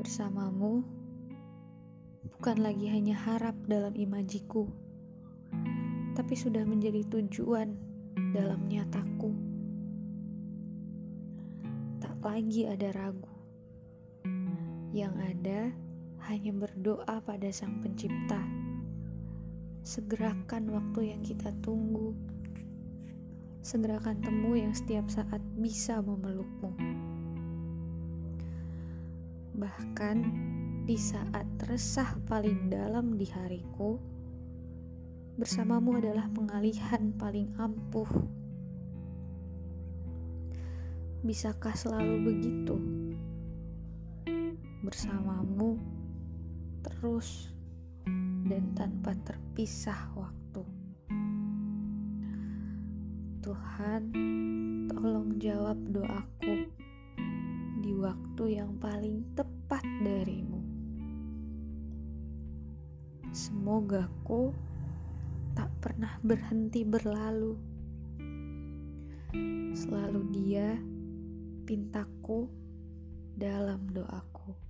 Bersamamu bukan lagi hanya harap dalam imajiku, tapi sudah menjadi tujuan dalam nyataku. Tak lagi ada ragu, yang ada hanya berdoa pada Sang Pencipta. Segerakan waktu yang kita tunggu, segerakan temu yang setiap saat bisa memelukmu. Bahkan di saat resah paling dalam di hariku, bersamamu adalah pengalihan paling ampuh. Bisakah selalu begitu? Bersamamu terus dan tanpa terpisah waktu. Tuhan, tolong jawab doaku waktu yang paling tepat darimu. Semoga ku tak pernah berhenti berlalu. Selalu dia pintaku dalam doaku.